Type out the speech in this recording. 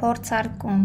փորձարկում։